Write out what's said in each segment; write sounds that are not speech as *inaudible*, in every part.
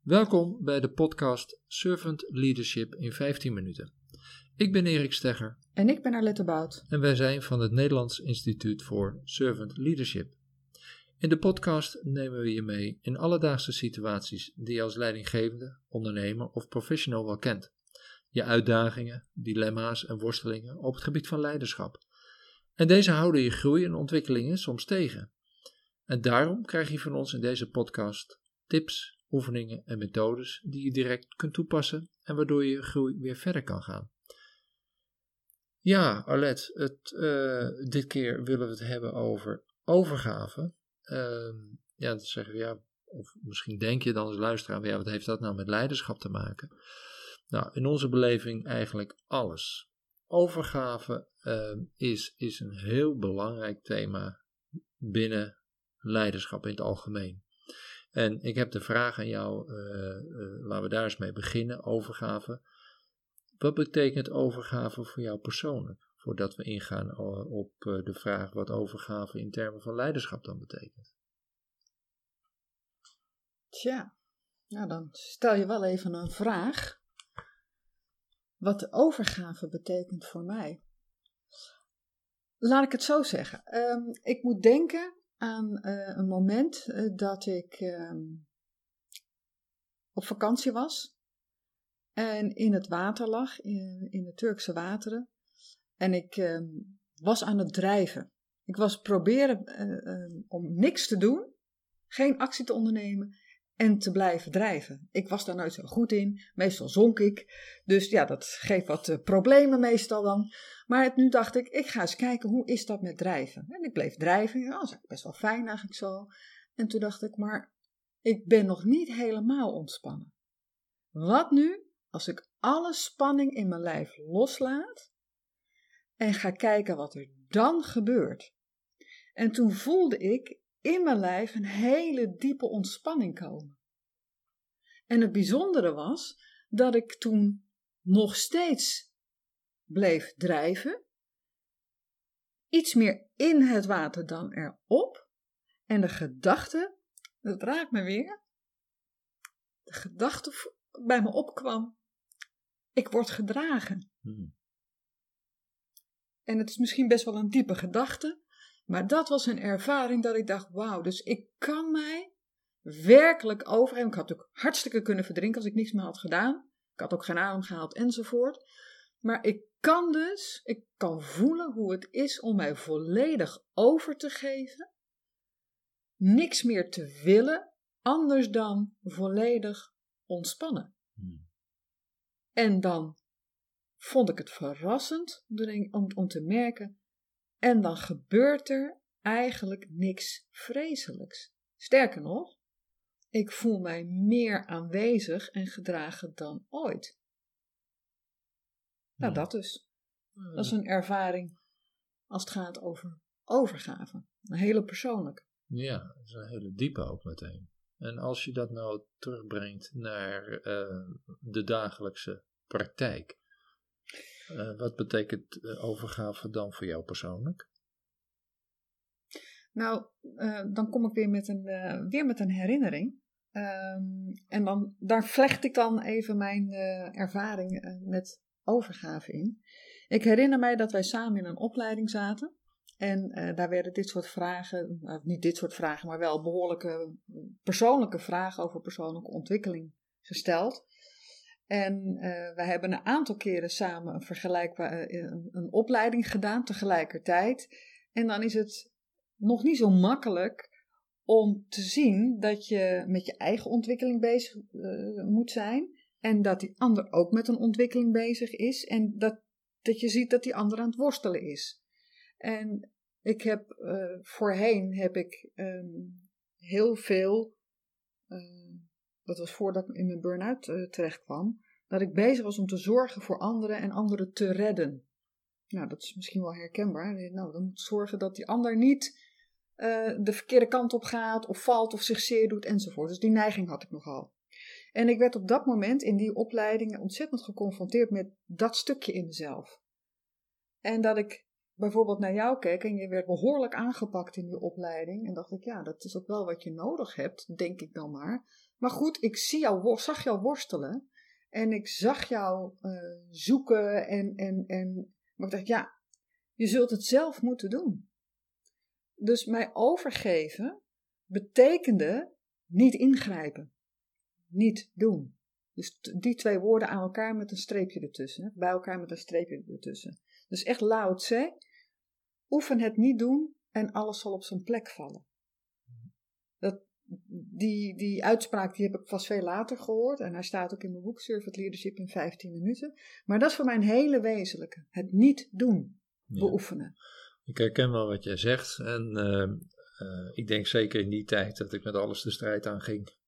Welkom bij de podcast Servant Leadership in 15 minuten. Ik ben Erik Stegger. En ik ben Arlette Bout. En wij zijn van het Nederlands Instituut voor Servant Leadership. In de podcast nemen we je mee in alledaagse situaties die je als leidinggevende, ondernemer of professional wel kent. Je uitdagingen, dilemma's en worstelingen op het gebied van leiderschap. En deze houden je groei en ontwikkelingen soms tegen. En daarom krijg je van ons in deze podcast tips, oefeningen en methodes die je direct kunt toepassen en waardoor je groei weer verder kan gaan. Ja, Arlet, het, uh, dit keer willen we het hebben over overgave. Uh, ja, dan zeggen we ja, of misschien denk je dan als luisteraar, ja, wat heeft dat nou met leiderschap te maken? Nou, in onze beleving eigenlijk alles. Overgave uh, is, is een heel belangrijk thema binnen leiderschap in het algemeen. En ik heb de vraag aan jou, uh, uh, laten we daar eens mee beginnen, overgave. Wat betekent overgave voor jou persoonlijk? Voordat we ingaan op de vraag wat overgave in termen van leiderschap dan betekent. Tja, nou dan stel je wel even een vraag. Wat de overgave betekent voor mij. Laat ik het zo zeggen. Um, ik moet denken aan uh, een moment uh, dat ik um, op vakantie was en in het water lag, in, de Turkse wateren. En ik um, was aan het drijven. Ik was proberen uh, om niks te doen, geen actie te ondernemen en te blijven drijven. Ik was daar nooit zo goed in. Meestal zonk ik. Dus ja, dat geeft wat uh, problemen meestal dan. Maar nu dacht ik, ik ga eens kijken hoe is dat met drijven. En ik bleef drijven. Ja, dat is best wel fijn eigenlijk zo. En toen dacht ik, maar ik ben nog niet helemaal ontspannen. Wat nu als ik alle spanning in mijn lijf loslaat en ga kijken wat er dan gebeurt? En toen voelde ik in mijn lijf een hele diepe ontspanning komen. En het bijzondere was dat ik toen nog steeds bleef drijven, iets meer in het water dan erop, en de gedachte, dat raakt me weer, de gedachte bij me opkwam, ik word gedragen. Hmm. En het is misschien best wel een diepe gedachte, maar dat was een ervaring dat ik dacht: wauw, dus ik kan mij werkelijk overgeven. Ik had ook hartstikke kunnen verdrinken als ik niets meer had gedaan. Ik had ook geen adem gehaald enzovoort. Maar ik kan dus, ik kan voelen hoe het is om mij volledig over te geven. Niks meer te willen, anders dan volledig ontspannen. Hmm. En dan vond ik het verrassend om, om te merken en dan gebeurt er eigenlijk niks vreselijks. Sterker nog, ik voel mij meer aanwezig en gedragen dan ooit. Nou, dat dus. Dat is een ervaring als het gaat over overgave. Een hele persoonlijke. Ja, dat is een hele diepe ook meteen. En als je dat nou terugbrengt naar uh, de dagelijkse praktijk, uh, wat betekent uh, overgave dan voor jou persoonlijk? Nou, uh, dan kom ik weer met een, weer met een herinnering. Um, en dan, daar vlecht ik dan even mijn ervaring met overgave in. Ik herinner mij dat wij samen in een opleiding zaten. En daar werden dit soort vragen, niet dit soort vragen, maar wel behoorlijke persoonlijke vragen over persoonlijke ontwikkeling gesteld. En uh, we hebben een aantal keren samen een, vergelijkbare eh, een, een, opleiding gedaan tegelijkertijd. En dan is het nog niet zo makkelijk om te zien dat je met je eigen ontwikkeling bezig moet zijn. En dat die ander ook met een ontwikkeling bezig is. En dat, dat je ziet dat die ander aan het worstelen is. En ik heb voorheen heb ik um, heel veel dat was voordat ik in mijn burn-out uh, dat ik bezig was om te zorgen voor anderen en anderen te redden. Nou, dat is misschien wel herkenbaar. Nou, dan moet zorgen dat die ander niet uh, de verkeerde kant op gaat, of valt, of zich zeer doet, enzovoort. Dus die neiging had ik nogal. En ik werd op dat moment in die opleiding ontzettend geconfronteerd met dat stukje in mezelf. En dat ik bijvoorbeeld naar jou keek en je werd behoorlijk aangepakt in die opleiding. En dacht ik, ja, dat is ook wel wat je nodig hebt, denk ik dan maar. Maar goed, ik zie jou, zag jou worstelen. En ik zag jou uh, zoeken. En, en, en, maar ik dacht, ja, je zult het zelf moeten doen. Dus mij overgeven betekende niet ingrijpen. Niet doen. Dus die twee woorden aan elkaar met een streepje ertussen. Bij elkaar met een streepje ertussen. Dus echt Lao Tse. Oefen het niet doen en alles zal op zijn plek vallen. Dat, die, die uitspraak die heb ik vast veel later gehoord. En hij staat ook in mijn boek Servant Leadership in 15 minuten. Maar dat is voor mij een hele wezenlijke. Het niet doen. Beoefenen. Ik herken wel wat jij zegt. En uh, uh, ik denk zeker in die tijd dat ik met alles de strijd aan ging.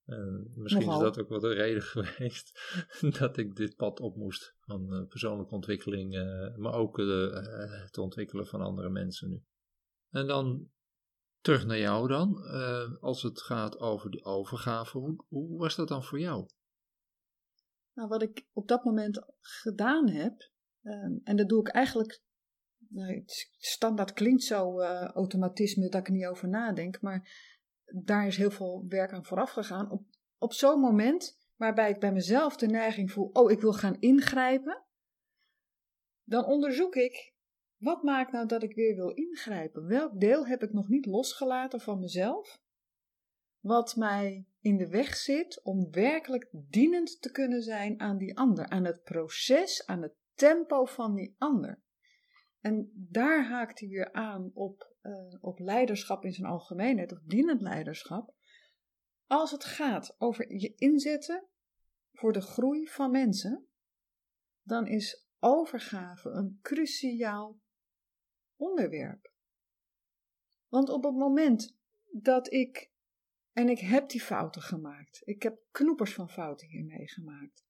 Misschien is dat ook wel de reden *laughs* geweest dat ik dit pad op moest van uh, persoonlijke ontwikkeling, uh, maar ook het ontwikkelen van andere mensen nu. En dan terug naar jou dan, als het gaat over die overgave, hoe, hoe, was dat dan voor jou? Nou, wat ik op dat moment gedaan heb, ehm, en dat doe ik eigenlijk nou, standaard klinkt zo uh, automatisme dat ik er niet over nadenk, maar daar is heel veel werk aan vooraf gegaan. Op, op zo'n moment waarbij ik bij mezelf de neiging voel, oh ik wil gaan ingrijpen, dan onderzoek ik, wat maakt nou dat ik weer wil ingrijpen? Welk deel heb ik nog niet losgelaten van mezelf? Wat mij in de weg zit om werkelijk dienend te kunnen zijn aan die ander, aan het proces, aan het tempo van die ander. En daar haakt hij weer aan op, uh, op leiderschap in zijn algemeenheid, of dienend leiderschap. Als het gaat over je inzetten voor de groei van mensen, dan is overgave een cruciaal onderwerp. Want op het moment dat ik, en ik heb die fouten gemaakt, ik heb knoepers van fouten hier meegemaakt,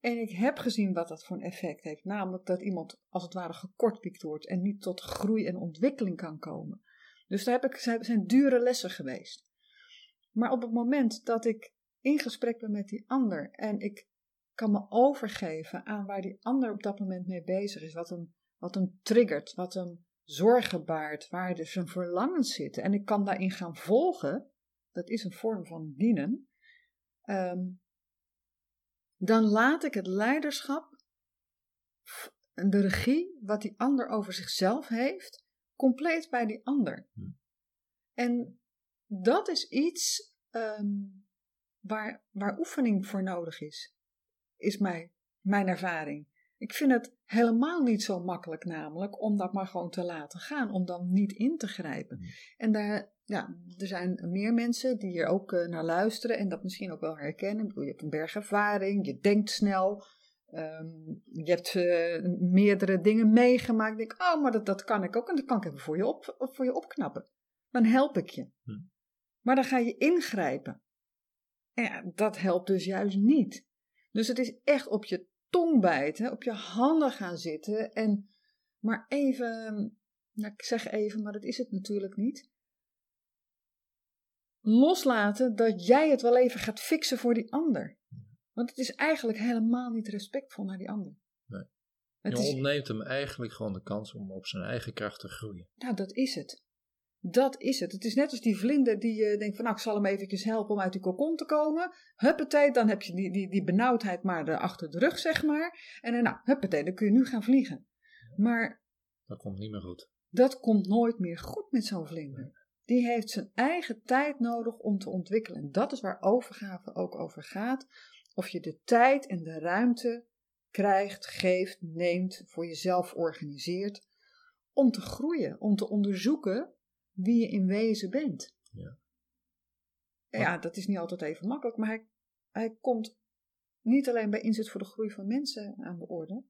en ik heb gezien wat dat voor een effect heeft. Namelijk dat iemand als het ware gekortpiekt wordt en niet tot groei en ontwikkeling kan komen. Dus daar heb ik, zijn dure lessen geweest. Maar op het moment dat ik in gesprek ben met die ander en ik kan me overgeven aan waar die ander op dat moment mee bezig is, wat hem, wat hem triggert, wat hem zorgen baart, waar dus zijn verlangens zitten, en ik kan daarin gaan volgen, dat is een vorm van dienen, um, dan laat ik het leiderschap, de regie, wat die ander over zichzelf heeft, compleet bij die ander. Hm. En dat is iets ehm, waar, waar oefening voor nodig is, is mijn, mijn ervaring. Ik vind het helemaal niet zo makkelijk namelijk om dat maar gewoon te laten gaan, om dan niet in te grijpen. Hm. En daar, ja, er zijn meer mensen die hier ook uh, naar luisteren en dat misschien ook wel herkennen. je hebt een berg ervaring, je denkt snel, um, je hebt uh, meerdere dingen meegemaakt. Ik denk, oh, maar dat, dat kan ik ook en dat kan ik even voor je, op, voor je opknappen. Dan help ik je. Hm. Maar dan ga je ingrijpen. En ja, dat helpt dus juist niet. Dus het is echt op je tong bijten, op je handen gaan zitten en maar even, nou, ik zeg even, maar dat is het natuurlijk niet loslaten dat jij het wel even gaat fixen voor die ander. Want het is eigenlijk helemaal niet respectvol naar die ander. Nee. Het je ontneemt hem eigenlijk gewoon de kans om op zijn eigen kracht te groeien. Nou, dat is het. Dat is het. Het is net als die vlinder die je denkt van nou, ik zal hem eventjes helpen om uit die kokon te komen. Huppatee, dan heb je die, die, die benauwdheid maar achter de rug, zeg maar. En dan nou, huppatee, dan kun je nu gaan vliegen. Maar... Dat komt niet meer goed. Dat komt nooit meer goed met zo'n vlinder die heeft zijn eigen tijd nodig om te ontwikkelen. En dat is waar overgave ook over gaat. Of je de tijd en de ruimte krijgt, geeft, neemt, voor jezelf organiseert. Om te groeien, om te onderzoeken wie je in wezen bent. Ja, ja dat is niet altijd even makkelijk, maar hij, hij komt niet alleen bij inzet voor de groei van mensen aan de orde,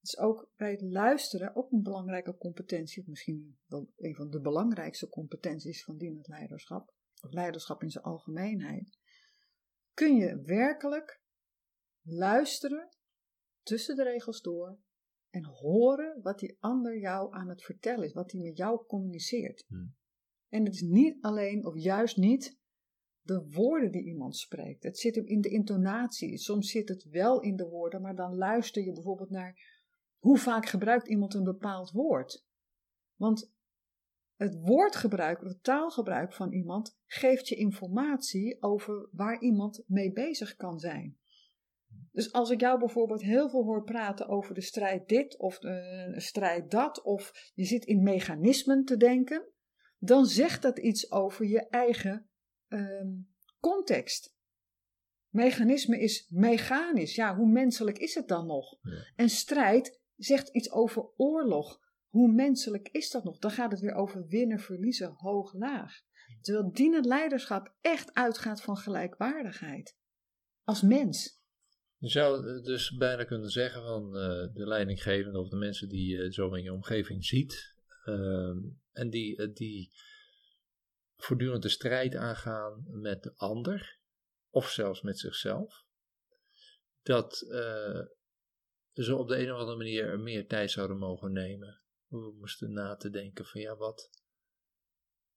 is ook bij het luisteren ook een belangrijke competentie, of misschien wel een van de belangrijkste competenties van dienend leiderschap, of leiderschap in zijn algemeenheid. Kun je werkelijk luisteren tussen de regels door en horen wat die ander jou aan het vertellen is, wat hij met jou communiceert. Hmm. En het is niet alleen, of juist niet, de woorden die iemand spreekt. Het zit hem in de intonatie. Soms zit het wel in de woorden, maar dan luister je bijvoorbeeld naar hoe vaak gebruikt iemand een bepaald woord? Want het woordgebruik, het taalgebruik van iemand geeft je informatie over waar iemand mee bezig kan zijn. Dus als ik jou bijvoorbeeld heel veel hoor praten over de strijd dit of de strijd dat, of je zit in mechanismen te denken, dan zegt dat iets over je eigen ehm, context. Mechanisme is mechanisch. Ja, hoe menselijk is het dan nog? En strijd zegt iets over oorlog. Hoe menselijk is dat nog? Dan gaat het weer over winnen, verliezen, hoog, laag. Terwijl dienend leiderschap echt uitgaat van gelijkwaardigheid. Als mens. Je zou dus bijna kunnen zeggen van uh, de leidinggevende of de mensen die je zo in je omgeving ziet. Uh, en die, uh, die voortdurend de strijd aangaan met de ander. Of zelfs met zichzelf. Dat uh, ze op de een of andere manier meer tijd zouden mogen nemen we moesten na te denken van ja, wat,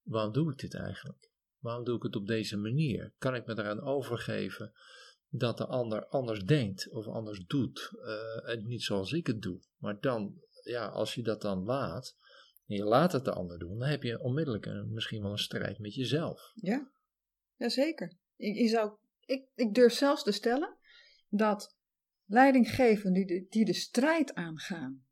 waarom doe ik dit eigenlijk? Waarom doe ik het op deze manier? Kan ik me eraan overgeven dat de ander anders denkt of anders doet uh, en niet zoals ik het doe? Maar dan, ja, als je dat dan laat en je laat het de ander doen, dan heb je onmiddellijk een, misschien wel een strijd met jezelf. Ja, jazeker. Ik, ik, zou, ik, ik durf zelfs te stellen dat leidinggevenden die de, die de strijd aangaan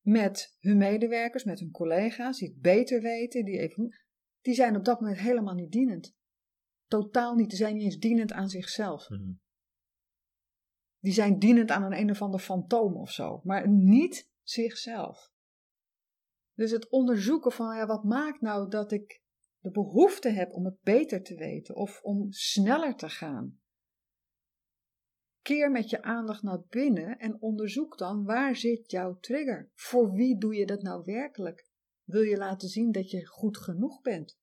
met hun medewerkers, met hun collega's, die het beter weten, die, even, die zijn op dat moment helemaal niet dienend. Totaal niet. Die zijn niet eens dienend aan zichzelf. Mhm. Die zijn dienend aan een een of ander fantoom of zo, maar niet zichzelf. Dus het onderzoeken van ja, wat maakt nou dat ik de behoefte heb om het beter te weten of om sneller te gaan. Keer met je aandacht naar binnen en onderzoek dan waar zit jouw trigger? Voor wie doe je dat nou werkelijk? Wil je laten zien dat je goed genoeg bent?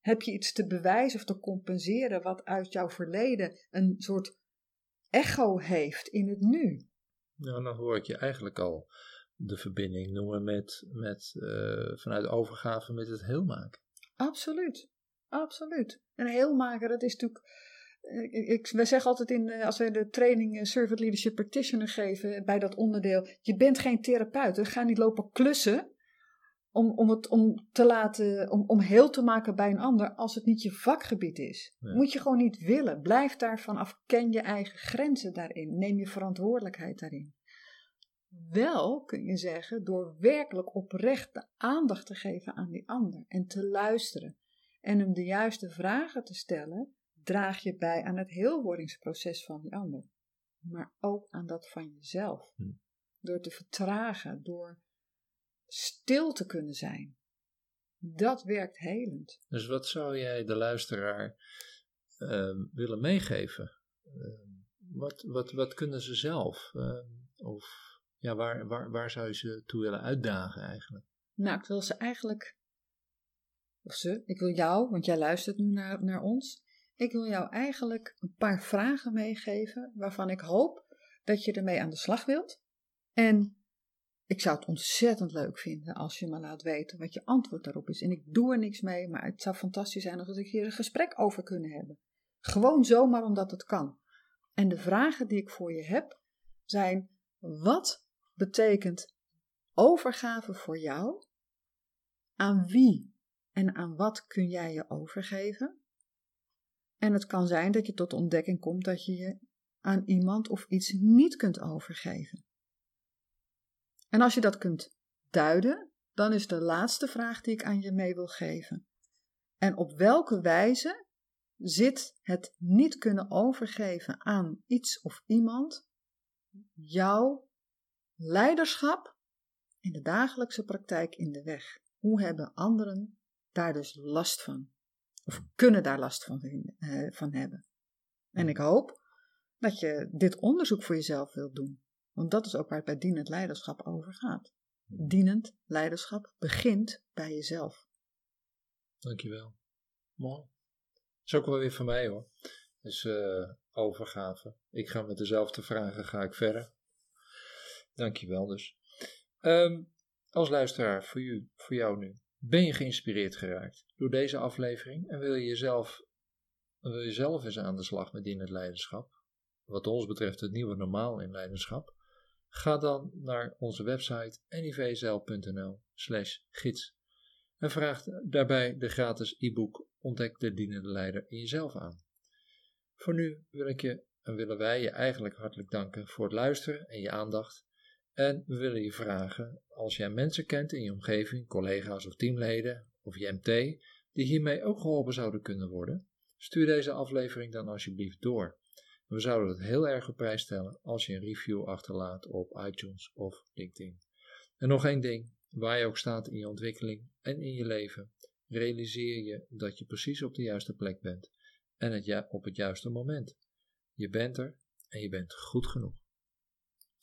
Heb je iets te bewijzen of te compenseren wat uit jouw verleden een soort echo heeft in het nu? Nou, dan hoor ik je eigenlijk al de verbinding noemen met, met uh, vanuit overgave met het heel maken. Absoluut, absoluut. En heel maken, dat is natuurlijk ik, ik, wij zeggen altijd in, eh, als we de training eh, Servant Leadership Practitioner geven bij dat onderdeel, je bent geen therapeut. We gaan niet lopen klussen om, om het om te laten, om, om heel te maken bij een ander als het niet je vakgebied is. Moet je gewoon niet willen. Blijf daarvan af. Ken je eigen grenzen daarin. Neem je verantwoordelijkheid daarin. Wel kun je zeggen door werkelijk oprecht de aandacht te geven aan die ander en te luisteren en hem de juiste vragen te stellen draag je bij aan het heelwordingsproces van die ander, maar ook aan dat van jezelf. Hm. Door te vertragen, door stil te kunnen zijn. Dat werkt helend. Dus wat zou jij de luisteraar uh, willen meegeven? Uh, wat, wat, wat kunnen ze zelf? Uh, of ja, waar, waar, waar zou je ze toe willen uitdagen eigenlijk? Nou, ik wil ze eigenlijk. Of ze, ik wil jou, want jij luistert nu naar, naar ons. Ik wil jou eigenlijk een paar vragen meegeven waarvan ik hoop dat je ermee aan de slag wilt. En ik zou het ontzettend leuk vinden als je me laat weten wat je antwoord daarop is. En ik doe er niks mee, maar het zou fantastisch zijn als we hier een gesprek over kunnen hebben. Gewoon zomaar omdat het kan. En de vragen die ik voor je heb zijn: wat betekent overgave voor jou? Aan wie en aan wat kun jij je overgeven? En het kan zijn dat je tot de ontdekking komt dat je je aan iemand of iets niet kunt overgeven. En als je dat kunt duiden, dan is de laatste vraag die ik aan je mee wil geven. En op welke wijze zit het niet kunnen overgeven aan iets of iemand jouw leiderschap in de dagelijkse praktijk in de weg? Hoe hebben anderen daar dus last van? Of kunnen daar last van, uh, van hebben. En ik hoop dat je dit onderzoek voor jezelf wilt doen. Want dat is ook waar het bij dienend leiderschap over gaat. Dienend leiderschap begint bij jezelf. Dankjewel. Mooi. is ook wel weer van mij hoor. Dus uh, overgave. Ik ga met dezelfde vragen ga ik verder. Dankjewel dus. Um, als luisteraar voor, u, voor jou nu. Ben je geïnspireerd geraakt door deze aflevering en wil je jezelf, wil je zelf eens aan de slag met in het leiderschap? Wat ons betreft het nieuwe normaal in leiderschap. Ga dan naar onze website nivzl.nl slash gids en vraag daarbij de gratis e-book Ontdek de dienende leider in jezelf aan. Voor nu wil ik je en willen wij je eigenlijk hartelijk danken voor het luisteren en je aandacht. En we willen je vragen, als jij mensen kent in je omgeving, collega's of teamleden of je MT, die hiermee ook geholpen zouden kunnen worden, stuur deze aflevering dan alsjeblieft door. We zouden het heel erg op prijs stellen als je een review achterlaat op iTunes of LinkedIn. En nog één ding, waar je ook staat in je ontwikkeling en in je leven, realiseer je dat je precies op de juiste plek bent en het op het juiste moment. Je bent er en je bent goed genoeg.